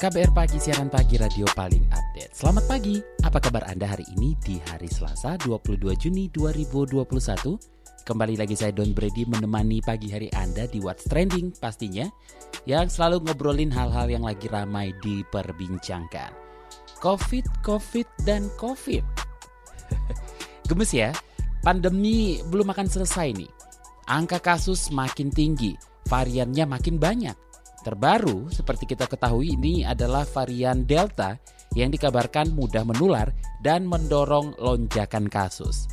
KBR Pagi, siaran pagi radio paling update. Selamat pagi, apa kabar Anda hari ini di hari Selasa 22 Juni 2021? Kembali lagi saya Don Brady menemani pagi hari Anda di What's Trending pastinya, yang selalu ngobrolin hal-hal yang lagi ramai diperbincangkan. Covid, Covid, dan Covid. Gemes ya, pandemi belum akan selesai nih. Angka kasus makin tinggi, variannya makin banyak Terbaru, seperti kita ketahui ini adalah varian Delta yang dikabarkan mudah menular dan mendorong lonjakan kasus.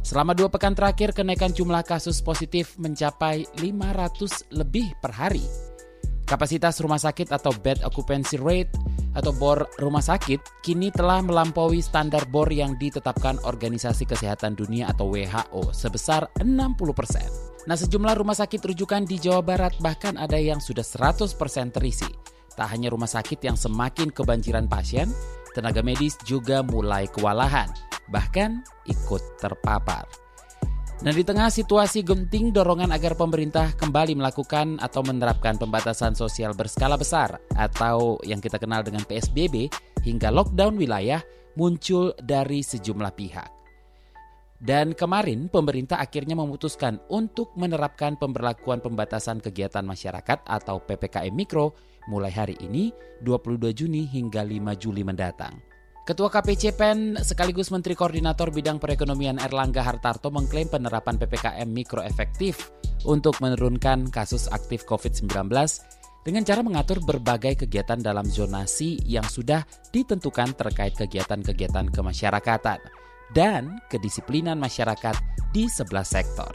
Selama dua pekan terakhir, kenaikan jumlah kasus positif mencapai 500 lebih per hari. Kapasitas rumah sakit atau bed occupancy rate atau BOR rumah sakit kini telah melampaui standar BOR yang ditetapkan Organisasi Kesehatan Dunia atau WHO sebesar 60 persen. Nah sejumlah rumah sakit rujukan di Jawa Barat bahkan ada yang sudah 100% terisi. Tak hanya rumah sakit yang semakin kebanjiran pasien, tenaga medis juga mulai kewalahan, bahkan ikut terpapar. Nah di tengah situasi genting dorongan agar pemerintah kembali melakukan atau menerapkan pembatasan sosial berskala besar atau yang kita kenal dengan PSBB hingga lockdown wilayah muncul dari sejumlah pihak. Dan kemarin pemerintah akhirnya memutuskan untuk menerapkan pemberlakuan pembatasan kegiatan masyarakat atau PPKM Mikro mulai hari ini 22 Juni hingga 5 Juli mendatang. Ketua KPC PEN sekaligus Menteri Koordinator Bidang Perekonomian Erlangga Hartarto mengklaim penerapan PPKM Mikro efektif untuk menurunkan kasus aktif COVID-19 dengan cara mengatur berbagai kegiatan dalam zonasi yang sudah ditentukan terkait kegiatan-kegiatan kemasyarakatan dan kedisiplinan masyarakat di sebelah sektor.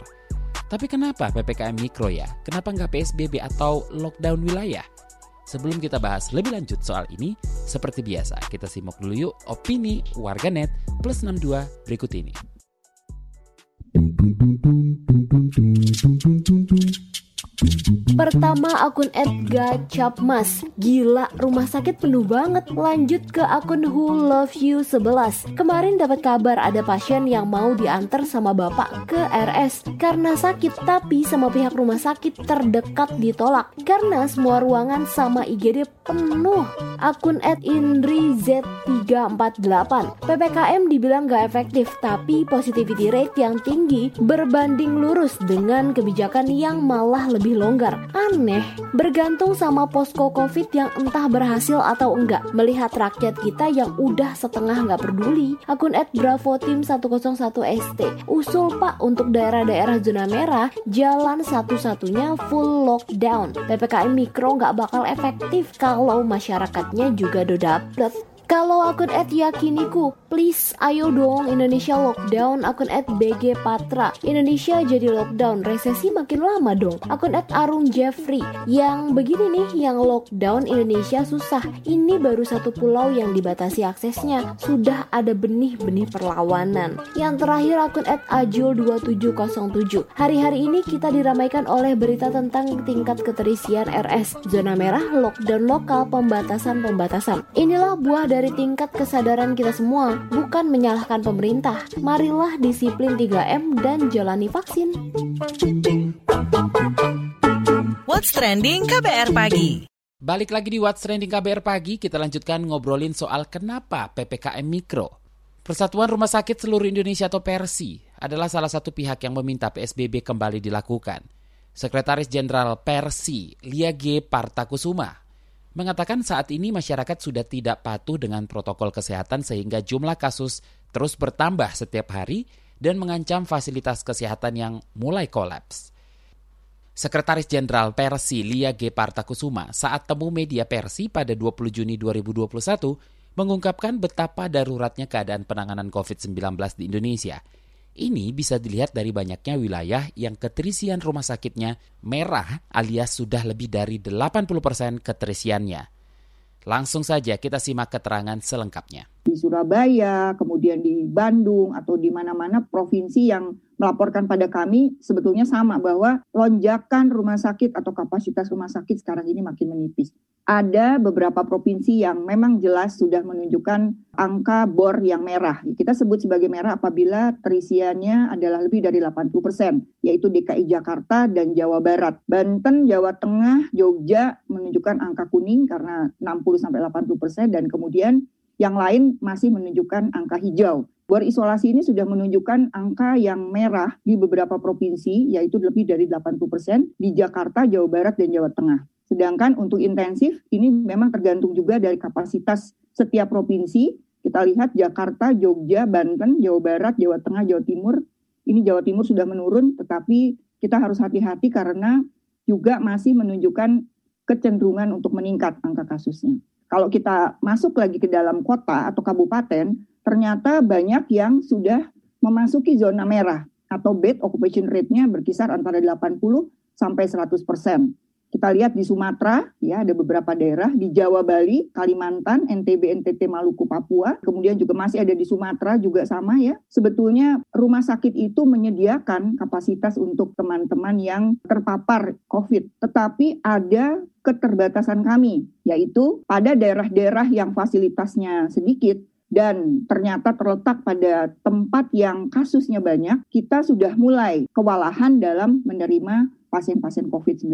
Tapi kenapa PPKM Mikro ya? Kenapa nggak PSBB atau lockdown wilayah? Sebelum kita bahas lebih lanjut soal ini, seperti biasa kita simak dulu yuk opini warganet plus 62 berikut ini. Pertama akun Edgar Chapmas Gila rumah sakit penuh banget. Lanjut ke akun Who Love You 11 Kemarin dapat kabar ada pasien yang mau diantar sama bapak ke RS Karena sakit tapi sama pihak rumah sakit terdekat ditolak. Karena semua ruangan sama IGD penuh. Akun Ed Indri Z348 PPKM dibilang gak efektif Tapi positivity rate yang tinggi Berbanding lurus dengan kebijakan yang malah lebih longgar. Aneh, bergantung sama posko covid yang entah berhasil atau enggak. Melihat rakyat kita yang udah setengah nggak peduli Akun at Bravo Team 101ST Usul pak untuk daerah-daerah zona merah Jalan satu-satunya full lockdown. PPKM Mikro nggak bakal efektif kalau masyarakatnya juga do dapet kalau akun at yakiniku, please ayo dong Indonesia lockdown. Akun at BG Patra, Indonesia jadi lockdown, resesi makin lama dong. Akun at Arung Jeffrey, yang begini nih, yang lockdown Indonesia susah. Ini baru satu pulau yang dibatasi aksesnya, sudah ada benih-benih perlawanan. Yang terakhir akun at Ajul2707, hari-hari ini kita diramaikan oleh berita tentang tingkat keterisian RS, zona merah, lockdown lokal, pembatasan-pembatasan. Inilah buah dari tingkat kesadaran kita semua, bukan menyalahkan pemerintah. Marilah disiplin 3M dan jalani vaksin. What's Trending KBR Pagi Balik lagi di What's Trending KBR Pagi, kita lanjutkan ngobrolin soal kenapa PPKM Mikro. Persatuan Rumah Sakit Seluruh Indonesia atau Persi adalah salah satu pihak yang meminta PSBB kembali dilakukan. Sekretaris Jenderal Persi, Lia G. Partakusuma, mengatakan saat ini masyarakat sudah tidak patuh dengan protokol kesehatan sehingga jumlah kasus terus bertambah setiap hari dan mengancam fasilitas kesehatan yang mulai kolaps. Sekretaris Jenderal Persi Lia G. Partakusuma saat temu media Persi pada 20 Juni 2021 mengungkapkan betapa daruratnya keadaan penanganan COVID-19 di Indonesia – ini bisa dilihat dari banyaknya wilayah yang keterisian rumah sakitnya merah alias sudah lebih dari 80% keterisiannya. Langsung saja kita simak keterangan selengkapnya. Di Surabaya, kemudian di Bandung, atau di mana-mana provinsi yang melaporkan pada kami sebetulnya sama bahwa lonjakan rumah sakit atau kapasitas rumah sakit sekarang ini makin menipis. Ada beberapa provinsi yang memang jelas sudah menunjukkan angka bor yang merah. Kita sebut sebagai merah apabila terisiannya adalah lebih dari 80 persen, yaitu DKI Jakarta dan Jawa Barat. Banten, Jawa Tengah, Jogja menunjukkan angka kuning karena 60 sampai 80 persen dan kemudian yang lain masih menunjukkan angka hijau. Bor isolasi ini sudah menunjukkan angka yang merah di beberapa provinsi, yaitu lebih dari 80 persen di Jakarta, Jawa Barat, dan Jawa Tengah. Sedangkan untuk intensif, ini memang tergantung juga dari kapasitas setiap provinsi. Kita lihat Jakarta, Jogja, Banten, Jawa Barat, Jawa Tengah, Jawa Timur. Ini Jawa Timur sudah menurun, tetapi kita harus hati-hati karena juga masih menunjukkan kecenderungan untuk meningkat angka kasusnya. Kalau kita masuk lagi ke dalam kota atau kabupaten, ternyata banyak yang sudah memasuki zona merah atau bed occupation rate-nya berkisar antara 80 sampai 100 persen. Kita lihat di Sumatera, ya ada beberapa daerah di Jawa, Bali, Kalimantan, NTB, NTT, Maluku, Papua. Kemudian juga masih ada di Sumatera juga sama ya. Sebetulnya rumah sakit itu menyediakan kapasitas untuk teman-teman yang terpapar COVID. Tetapi ada keterbatasan kami, yaitu pada daerah-daerah yang fasilitasnya sedikit, dan ternyata terletak pada tempat yang kasusnya banyak, kita sudah mulai kewalahan dalam menerima pasien-pasien COVID-19.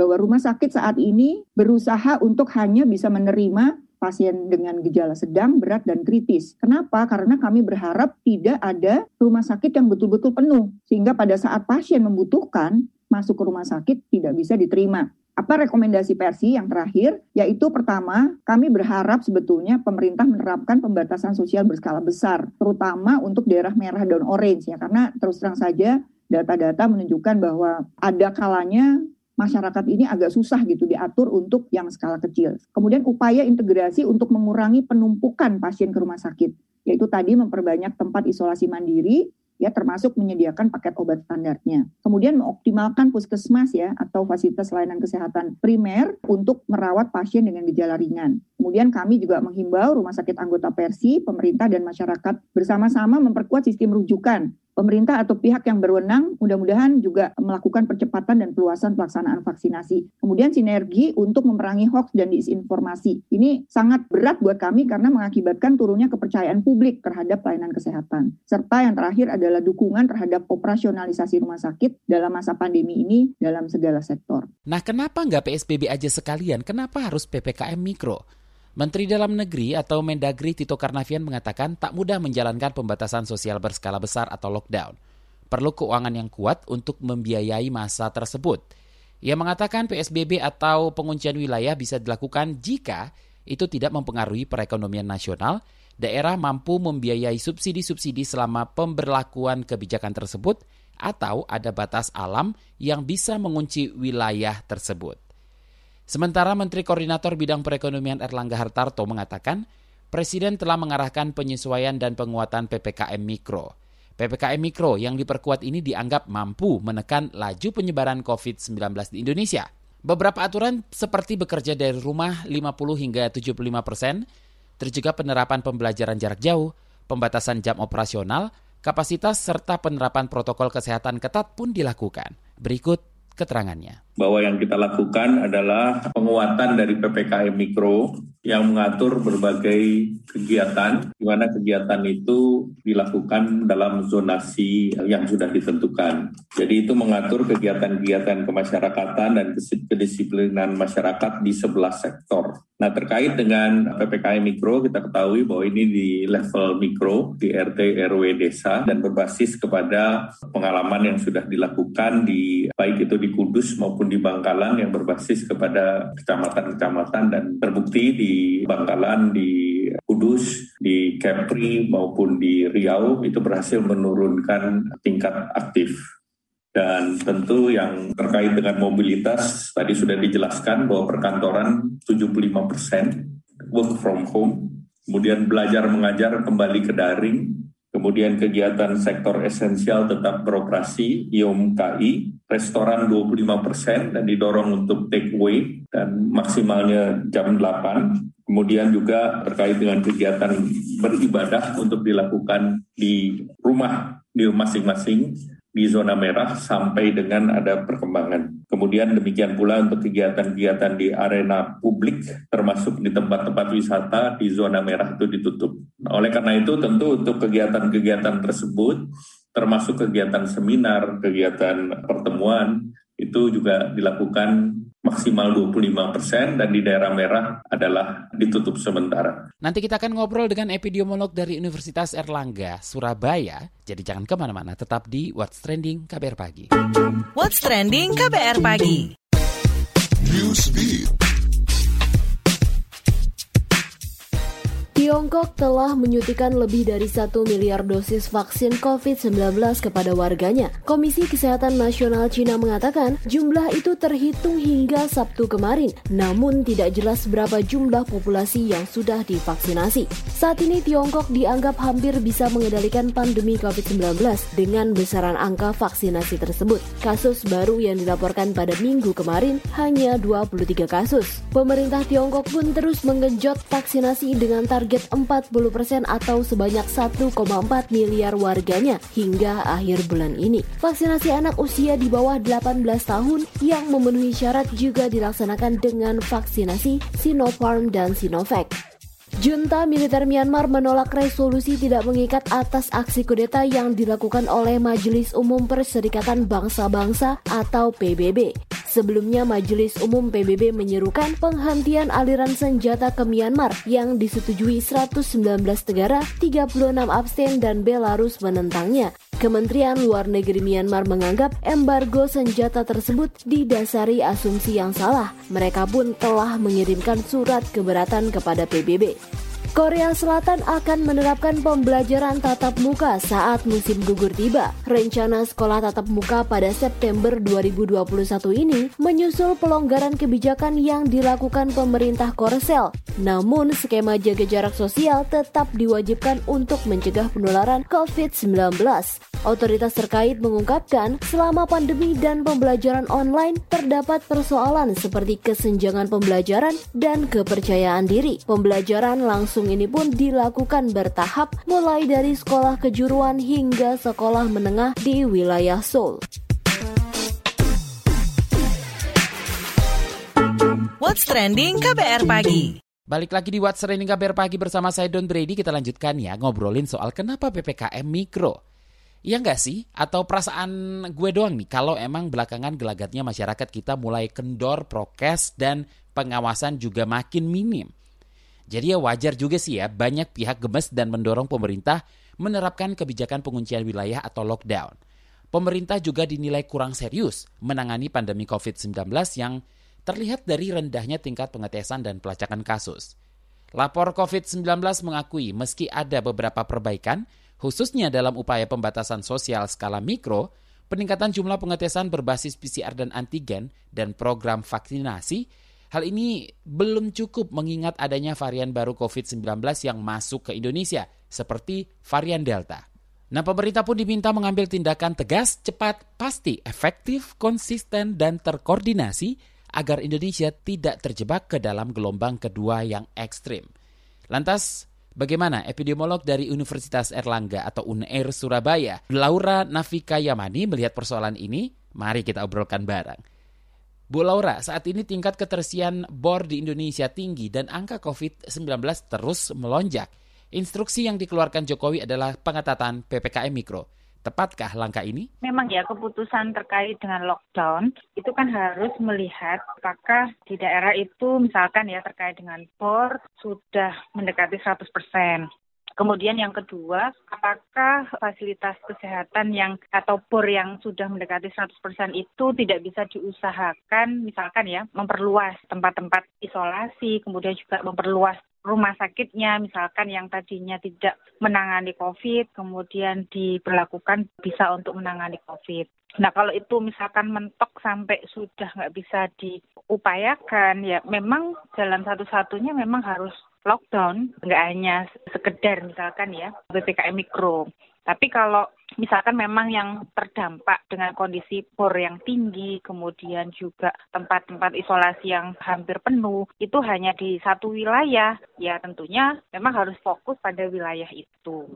Bahwa rumah sakit saat ini berusaha untuk hanya bisa menerima pasien dengan gejala sedang, berat, dan kritis. Kenapa? Karena kami berharap tidak ada rumah sakit yang betul-betul penuh. Sehingga pada saat pasien membutuhkan, masuk ke rumah sakit tidak bisa diterima. Apa rekomendasi Persi yang terakhir? Yaitu pertama, kami berharap sebetulnya pemerintah menerapkan pembatasan sosial berskala besar, terutama untuk daerah merah dan orange ya, karena terus terang saja data-data menunjukkan bahwa ada kalanya masyarakat ini agak susah gitu diatur untuk yang skala kecil. Kemudian upaya integrasi untuk mengurangi penumpukan pasien ke rumah sakit, yaitu tadi memperbanyak tempat isolasi mandiri, ya termasuk menyediakan paket obat standarnya. Kemudian mengoptimalkan puskesmas ya atau fasilitas layanan kesehatan primer untuk merawat pasien dengan gejala ringan. Kemudian kami juga menghimbau rumah sakit anggota Persi, pemerintah dan masyarakat bersama-sama memperkuat sistem rujukan pemerintah atau pihak yang berwenang mudah-mudahan juga melakukan percepatan dan peluasan pelaksanaan vaksinasi. Kemudian sinergi untuk memerangi hoax dan disinformasi. Ini sangat berat buat kami karena mengakibatkan turunnya kepercayaan publik terhadap pelayanan kesehatan. Serta yang terakhir adalah dukungan terhadap operasionalisasi rumah sakit dalam masa pandemi ini dalam segala sektor. Nah, kenapa nggak PSBB aja sekalian? Kenapa harus PPKM Mikro? Menteri Dalam Negeri atau Mendagri Tito Karnavian mengatakan tak mudah menjalankan pembatasan sosial berskala besar atau lockdown. Perlu keuangan yang kuat untuk membiayai masa tersebut. Ia mengatakan PSBB atau penguncian wilayah bisa dilakukan jika itu tidak mempengaruhi perekonomian nasional, daerah mampu membiayai subsidi-subsidi selama pemberlakuan kebijakan tersebut, atau ada batas alam yang bisa mengunci wilayah tersebut. Sementara Menteri Koordinator Bidang Perekonomian Erlangga Hartarto mengatakan, Presiden telah mengarahkan penyesuaian dan penguatan PPKM Mikro. PPKM Mikro yang diperkuat ini dianggap mampu menekan laju penyebaran COVID-19 di Indonesia. Beberapa aturan seperti bekerja dari rumah 50 hingga 75 persen, terjadi penerapan pembelajaran jarak jauh, pembatasan jam operasional, kapasitas serta penerapan protokol kesehatan ketat pun dilakukan. Berikut keterangannya bahwa yang kita lakukan adalah penguatan dari PPKM Mikro yang mengatur berbagai kegiatan, di mana kegiatan itu dilakukan dalam zonasi yang sudah ditentukan. Jadi itu mengatur kegiatan-kegiatan kemasyarakatan dan kedisiplinan masyarakat di sebelah sektor. Nah terkait dengan PPKM Mikro, kita ketahui bahwa ini di level mikro, di RT, RW, desa, dan berbasis kepada pengalaman yang sudah dilakukan di baik itu di Kudus maupun di Bangkalan yang berbasis kepada kecamatan-kecamatan dan terbukti di Bangkalan, di Kudus, di Kepri maupun di Riau itu berhasil menurunkan tingkat aktif. Dan tentu yang terkait dengan mobilitas tadi sudah dijelaskan bahwa perkantoran 75 persen work from home, kemudian belajar mengajar kembali ke daring, kemudian kegiatan sektor esensial tetap beroperasi, IOMKI, restoran 25 persen dan didorong untuk take away dan maksimalnya jam 8. Kemudian juga terkait dengan kegiatan beribadah untuk dilakukan di rumah di masing-masing di zona merah sampai dengan ada perkembangan. Kemudian demikian pula untuk kegiatan-kegiatan di arena publik termasuk di tempat-tempat wisata di zona merah itu ditutup. Nah, oleh karena itu tentu untuk kegiatan-kegiatan tersebut termasuk kegiatan seminar, kegiatan pertemuan itu juga dilakukan maksimal 25 persen dan di daerah merah adalah ditutup sementara. Nanti kita akan ngobrol dengan epidemiolog dari Universitas Erlangga, Surabaya. Jadi jangan ke mana-mana, tetap di What's Trending KBR Pagi. What's Trending KBR Pagi. Newsbeat. Tiongkok telah menyuntikkan lebih dari 1 miliar dosis vaksin COVID-19 kepada warganya. Komisi Kesehatan Nasional Cina mengatakan jumlah itu terhitung hingga Sabtu kemarin, namun tidak jelas berapa jumlah populasi yang sudah divaksinasi. Saat ini Tiongkok dianggap hampir bisa mengendalikan pandemi COVID-19 dengan besaran angka vaksinasi tersebut. Kasus baru yang dilaporkan pada minggu kemarin hanya 23 kasus. Pemerintah Tiongkok pun terus menggenjot vaksinasi dengan target target 40% atau sebanyak 1,4 miliar warganya hingga akhir bulan ini. Vaksinasi anak usia di bawah 18 tahun yang memenuhi syarat juga dilaksanakan dengan vaksinasi Sinopharm dan Sinovac. Junta militer Myanmar menolak resolusi tidak mengikat atas aksi kudeta yang dilakukan oleh Majelis Umum Perserikatan Bangsa-Bangsa atau PBB. Sebelumnya Majelis Umum PBB menyerukan penghentian aliran senjata ke Myanmar yang disetujui 119 negara, 36 abstain dan Belarus menentangnya. Kementerian Luar Negeri Myanmar menganggap embargo senjata tersebut didasari asumsi yang salah. Mereka pun telah mengirimkan surat keberatan kepada PBB. Korea Selatan akan menerapkan pembelajaran tatap muka saat musim gugur tiba. Rencana sekolah tatap muka pada September 2021 ini menyusul pelonggaran kebijakan yang dilakukan pemerintah Korsel. Namun, skema jaga jarak sosial tetap diwajibkan untuk mencegah penularan COVID-19. Otoritas terkait mengungkapkan selama pandemi dan pembelajaran online terdapat persoalan seperti kesenjangan pembelajaran dan kepercayaan diri. Pembelajaran langsung ini pun dilakukan bertahap mulai dari sekolah kejuruan hingga sekolah menengah di wilayah Seoul. What's Trending KBR Pagi. Balik lagi di What's Trending KBR Pagi bersama saya Don Brady. Kita lanjutkan ya ngobrolin soal kenapa PPKM Mikro. Iya nggak sih? Atau perasaan gue doang nih kalau emang belakangan gelagatnya masyarakat kita mulai kendor prokes dan pengawasan juga makin minim. Jadi ya wajar juga sih ya banyak pihak gemes dan mendorong pemerintah menerapkan kebijakan penguncian wilayah atau lockdown. Pemerintah juga dinilai kurang serius menangani pandemi COVID-19 yang terlihat dari rendahnya tingkat pengetesan dan pelacakan kasus. Lapor COVID-19 mengakui meski ada beberapa perbaikan, khususnya dalam upaya pembatasan sosial skala mikro, peningkatan jumlah pengetesan berbasis PCR dan antigen, dan program vaksinasi, hal ini belum cukup mengingat adanya varian baru COVID-19 yang masuk ke Indonesia, seperti varian Delta. Nah, pemerintah pun diminta mengambil tindakan tegas, cepat, pasti, efektif, konsisten, dan terkoordinasi agar Indonesia tidak terjebak ke dalam gelombang kedua yang ekstrim. Lantas, Bagaimana epidemiolog dari Universitas Erlangga atau UNER Surabaya, Laura Nafika Yamani melihat persoalan ini? Mari kita obrolkan bareng. Bu Laura, saat ini tingkat ketersian BOR di Indonesia tinggi dan angka COVID-19 terus melonjak. Instruksi yang dikeluarkan Jokowi adalah pengetatan PPKM Mikro. Tepatkah langkah ini? Memang ya keputusan terkait dengan lockdown itu kan harus melihat apakah di daerah itu misalkan ya terkait dengan BOR sudah mendekati 100 persen. Kemudian yang kedua, apakah fasilitas kesehatan yang atau BOR yang sudah mendekati 100% itu tidak bisa diusahakan misalkan ya memperluas tempat-tempat isolasi, kemudian juga memperluas rumah sakitnya misalkan yang tadinya tidak menangani COVID kemudian diberlakukan bisa untuk menangani COVID. Nah kalau itu misalkan mentok sampai sudah nggak bisa diupayakan ya memang jalan satu-satunya memang harus lockdown nggak hanya sekedar misalkan ya PPKM mikro, tapi kalau misalkan memang yang terdampak dengan kondisi bor yang tinggi, kemudian juga tempat-tempat isolasi yang hampir penuh, itu hanya di satu wilayah, ya tentunya memang harus fokus pada wilayah itu.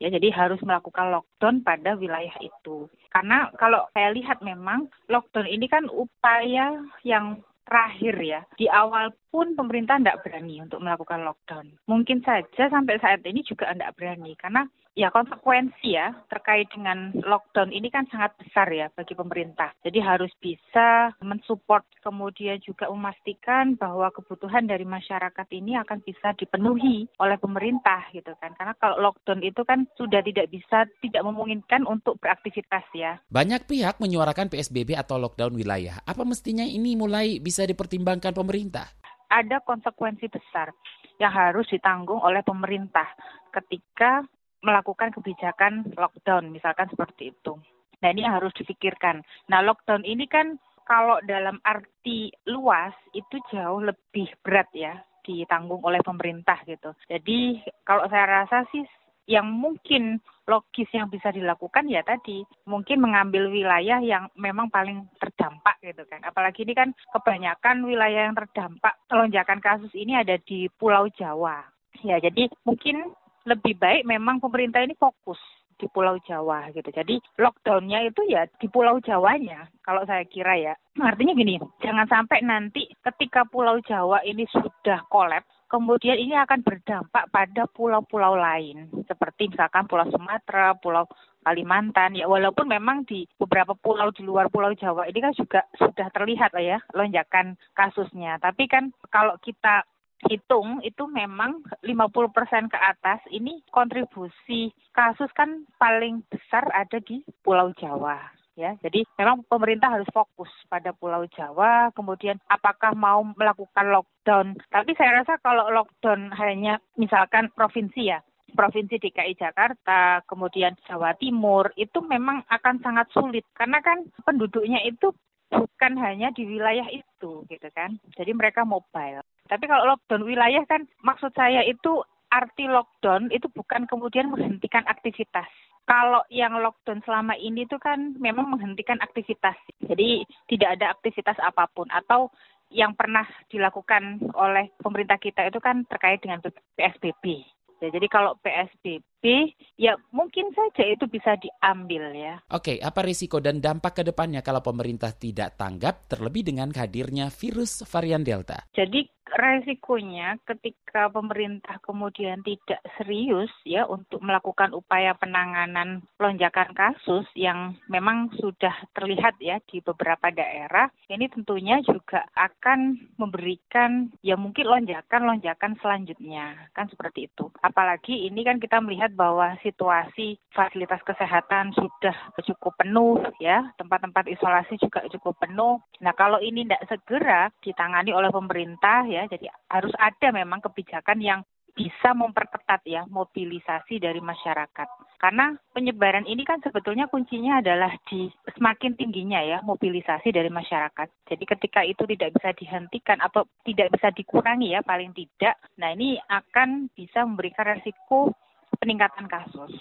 Ya, jadi harus melakukan lockdown pada wilayah itu. Karena kalau saya lihat memang lockdown ini kan upaya yang terakhir ya. Di awal pun pemerintah tidak berani untuk melakukan lockdown. Mungkin saja sampai saat ini juga tidak berani karena ya konsekuensi ya terkait dengan lockdown ini kan sangat besar ya bagi pemerintah. Jadi harus bisa mensupport kemudian juga memastikan bahwa kebutuhan dari masyarakat ini akan bisa dipenuhi oleh pemerintah gitu kan. Karena kalau lockdown itu kan sudah tidak bisa tidak memungkinkan untuk beraktivitas ya. Banyak pihak menyuarakan PSBB atau lockdown wilayah. Apa mestinya ini mulai bisa dipertimbangkan pemerintah? Ada konsekuensi besar yang harus ditanggung oleh pemerintah ketika melakukan kebijakan lockdown, misalkan seperti itu. Nah ini harus difikirkan. Nah lockdown ini kan kalau dalam arti luas itu jauh lebih berat ya ditanggung oleh pemerintah gitu. Jadi kalau saya rasa sih yang mungkin logis yang bisa dilakukan ya tadi mungkin mengambil wilayah yang memang paling terdampak gitu kan. Apalagi ini kan kebanyakan wilayah yang terdampak lonjakan kasus ini ada di Pulau Jawa. Ya, jadi mungkin lebih baik memang pemerintah ini fokus di Pulau Jawa gitu. Jadi lockdownnya itu ya di Pulau Jawanya kalau saya kira ya. Artinya gini, jangan sampai nanti ketika Pulau Jawa ini sudah kolaps, kemudian ini akan berdampak pada pulau-pulau lain seperti misalkan Pulau Sumatera, Pulau Kalimantan ya walaupun memang di beberapa pulau di luar Pulau Jawa ini kan juga sudah terlihat lah ya lonjakan kasusnya. Tapi kan kalau kita hitung itu memang 50% ke atas ini kontribusi kasus kan paling besar ada di Pulau Jawa ya. Jadi memang pemerintah harus fokus pada Pulau Jawa, kemudian apakah mau melakukan lockdown. Tapi saya rasa kalau lockdown hanya misalkan provinsi ya, Provinsi DKI Jakarta, kemudian Jawa Timur, itu memang akan sangat sulit karena kan penduduknya itu bukan hanya di wilayah itu gitu kan. Jadi mereka mobile. Tapi kalau lockdown wilayah kan maksud saya itu arti lockdown itu bukan kemudian menghentikan aktivitas. Kalau yang lockdown selama ini itu kan memang menghentikan aktivitas. Jadi tidak ada aktivitas apa pun atau yang pernah dilakukan oleh pemerintah kita itu kan terkait dengan PSBB. Ya, jadi kalau PSBB ya mungkin saja itu bisa diambil ya. Oke, apa risiko dan dampak ke depannya kalau pemerintah tidak tanggap terlebih dengan hadirnya virus varian Delta? Jadi resikonya ketika pemerintah kemudian tidak serius ya untuk melakukan upaya penanganan lonjakan kasus yang memang sudah terlihat ya di beberapa daerah, ini tentunya juga akan memberikan ya mungkin lonjakan-lonjakan selanjutnya kan seperti itu. Apalagi ini kan kita melihat bahwa situasi fasilitas kesehatan sudah cukup penuh ya, tempat-tempat isolasi juga cukup penuh. Nah, kalau ini tidak segera ditangani oleh pemerintah ya ya. Jadi harus ada memang kebijakan yang bisa memperketat ya mobilisasi dari masyarakat. Karena penyebaran ini kan sebetulnya kuncinya adalah di semakin tingginya ya mobilisasi dari masyarakat. Jadi ketika itu tidak bisa dihentikan atau tidak bisa dikurangi ya paling tidak, nah ini akan bisa memberikan resiko peningkatan kasus.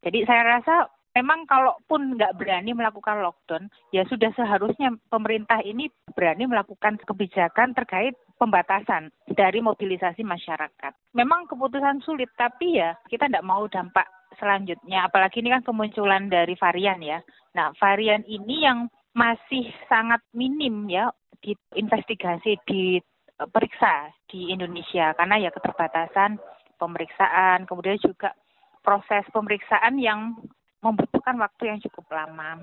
Jadi saya rasa memang kalaupun nggak berani melakukan lockdown, ya sudah seharusnya pemerintah ini berani melakukan kebijakan terkait pembatasan dari mobilisasi masyarakat. Memang keputusan sulit, tapi ya kita tidak mau dampak selanjutnya. Apalagi ini kan kemunculan dari varian ya. Nah, varian ini yang masih sangat minim ya di investigasi di periksa di Indonesia karena ya keterbatasan pemeriksaan, kemudian juga proses pemeriksaan yang membutuhkan waktu yang cukup lama.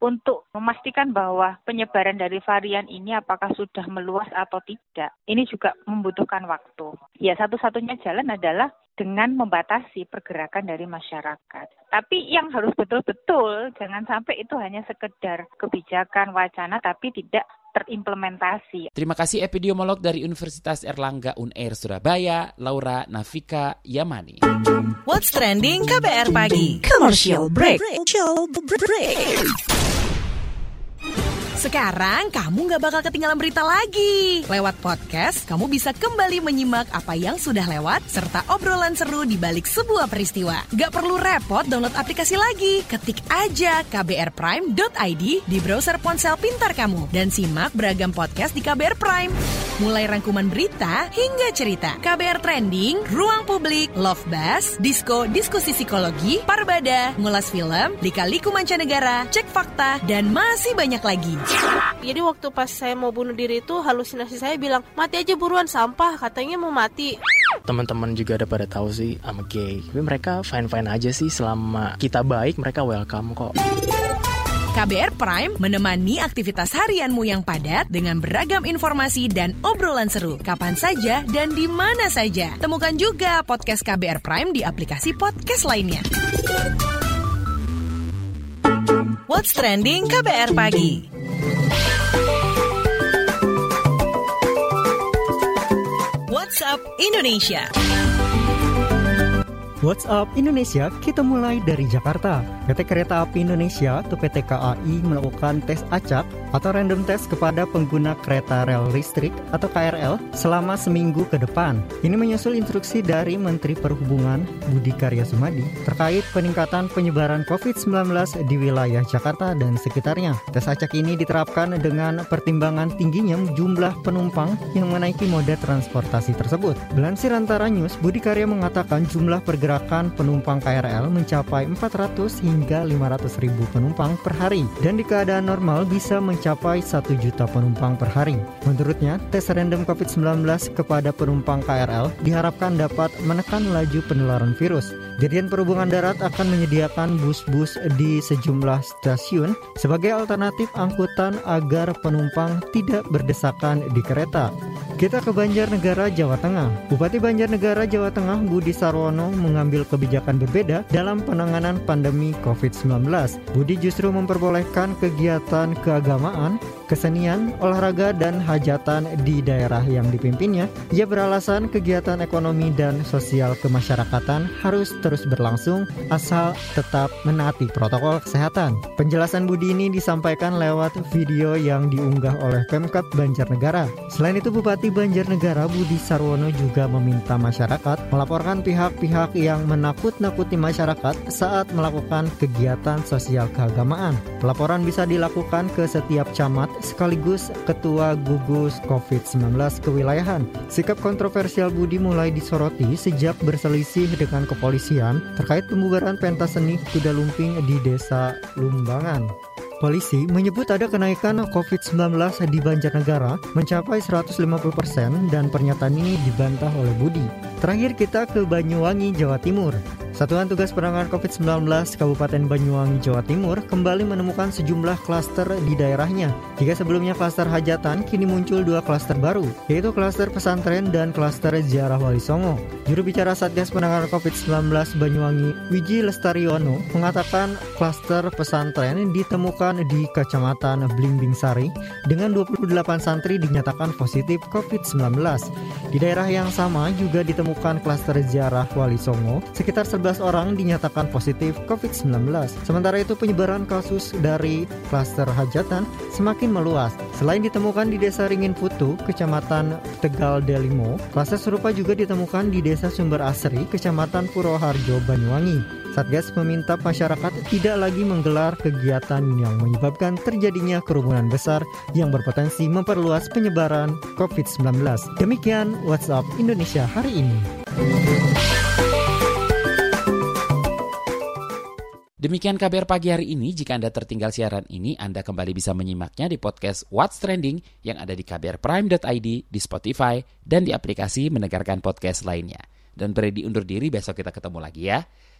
Untuk memastikan bahwa penyebaran dari varian ini apakah sudah meluas atau tidak, ini juga membutuhkan waktu. Ya, satu-satunya jalan adalah dengan membatasi pergerakan dari masyarakat. Tapi yang harus betul-betul jangan sampai itu hanya sekedar kebijakan wacana tapi tidak terimplementasi. Terima kasih epidemiolog dari Universitas Erlangga UNAIR Surabaya, Laura Nafika Yamani. What's trending KBR pagi? Commercial break. break. Sekarang kamu nggak bakal ketinggalan berita lagi. Lewat podcast, kamu bisa kembali menyimak apa yang sudah lewat serta obrolan seru di balik sebuah peristiwa. Gak perlu repot download aplikasi lagi. Ketik aja kbrprime.id di browser ponsel pintar kamu dan simak beragam podcast di KBR Prime. Mulai rangkuman berita hingga cerita. KBR Trending, Ruang Publik, Love Buzz, Disko, Diskusi Psikologi, Parbada, Ngulas Film, Lika-Liku Mancanegara, Cek Fakta, dan masih banyak lagi. Jadi waktu pas saya mau bunuh diri itu halusinasi saya bilang mati aja buruan sampah katanya mau mati. Teman-teman juga ada pada tahu sih I'm gay. Tapi mereka fine-fine aja sih selama kita baik mereka welcome kok. KBR Prime menemani aktivitas harianmu yang padat dengan beragam informasi dan obrolan seru. Kapan saja dan di mana saja. Temukan juga podcast KBR Prime di aplikasi podcast lainnya. What's Trending KBR Pagi What's Up Indonesia What's Up Indonesia, kita mulai dari Jakarta. PT Kereta Api Indonesia atau PT KAI melakukan tes acak atau random test kepada pengguna kereta rel listrik atau KRL selama seminggu ke depan. Ini menyusul instruksi dari Menteri Perhubungan Budi Karya Sumadi terkait peningkatan penyebaran COVID-19 di wilayah Jakarta dan sekitarnya. Tes acak ini diterapkan dengan pertimbangan tingginya jumlah penumpang yang menaiki moda transportasi tersebut. Belansir antara news, Budi Karya mengatakan jumlah pergerakan pergerakan penumpang KRL mencapai 400 hingga 500 ribu penumpang per hari dan di keadaan normal bisa mencapai 1 juta penumpang per hari. Menurutnya, tes random COVID-19 kepada penumpang KRL diharapkan dapat menekan laju penularan virus. Dirjen Perhubungan Darat akan menyediakan bus-bus di sejumlah stasiun sebagai alternatif angkutan agar penumpang tidak berdesakan di kereta. Kita ke Banjarnegara, Jawa Tengah. Bupati Banjarnegara, Jawa Tengah, Budi Sarwono mengambil kebijakan berbeda dalam penanganan pandemi COVID-19. Budi justru memperbolehkan kegiatan keagamaan, kesenian, olahraga, dan hajatan di daerah yang dipimpinnya. Ia beralasan kegiatan ekonomi dan sosial kemasyarakatan harus terus berlangsung asal tetap menaati protokol kesehatan. Penjelasan Budi ini disampaikan lewat video yang diunggah oleh Pemkap Banjarnegara. Selain itu, Bupati Banjarnegara Budi Sarwono juga meminta masyarakat melaporkan pihak-pihak yang menakut-nakuti masyarakat saat melakukan kegiatan sosial keagamaan. Pelaporan bisa dilakukan ke setiap camat sekaligus ketua gugus COVID-19 kewilayahan. Sikap kontroversial Budi mulai disoroti sejak berselisih dengan kepolisian terkait pembubaran pentas seni kuda lumping di desa Lumbangan. Polisi menyebut ada kenaikan COVID-19 di Banjarnegara mencapai 150% dan pernyataan ini dibantah oleh Budi. Terakhir kita ke Banyuwangi, Jawa Timur. Satuan Tugas Penanganan COVID-19 Kabupaten Banyuwangi, Jawa Timur kembali menemukan sejumlah klaster di daerahnya. Jika sebelumnya klaster hajatan, kini muncul dua klaster baru, yaitu klaster pesantren dan klaster ziarah Wali Songo. Juru bicara Satgas Penanganan COVID-19 Banyuwangi, Wiji Lestariono, mengatakan klaster pesantren ditemukan di Kecamatan Blimbing Sari dengan 28 santri dinyatakan positif COVID-19. Di daerah yang sama juga ditemukan klaster ziarah Wali Songo, sekitar 11 orang dinyatakan positif COVID-19. Sementara itu penyebaran kasus dari klaster hajatan semakin meluas. Selain ditemukan di Desa Ringin Putu, Kecamatan Tegal Delimo, klaster serupa juga ditemukan di Desa Sumber Asri, Kecamatan Purwoharjo, Banyuwangi. Satgas meminta masyarakat tidak lagi menggelar kegiatan yang menyebabkan terjadinya kerumunan besar yang berpotensi memperluas penyebaran COVID-19. Demikian WhatsApp Indonesia hari ini. Demikian kabar pagi hari ini. Jika Anda tertinggal siaran ini, Anda kembali bisa menyimaknya di podcast What's Trending yang ada di kbrprime.id, di Spotify, dan di aplikasi mendengarkan podcast lainnya. Dan Brady undur diri, besok kita ketemu lagi ya.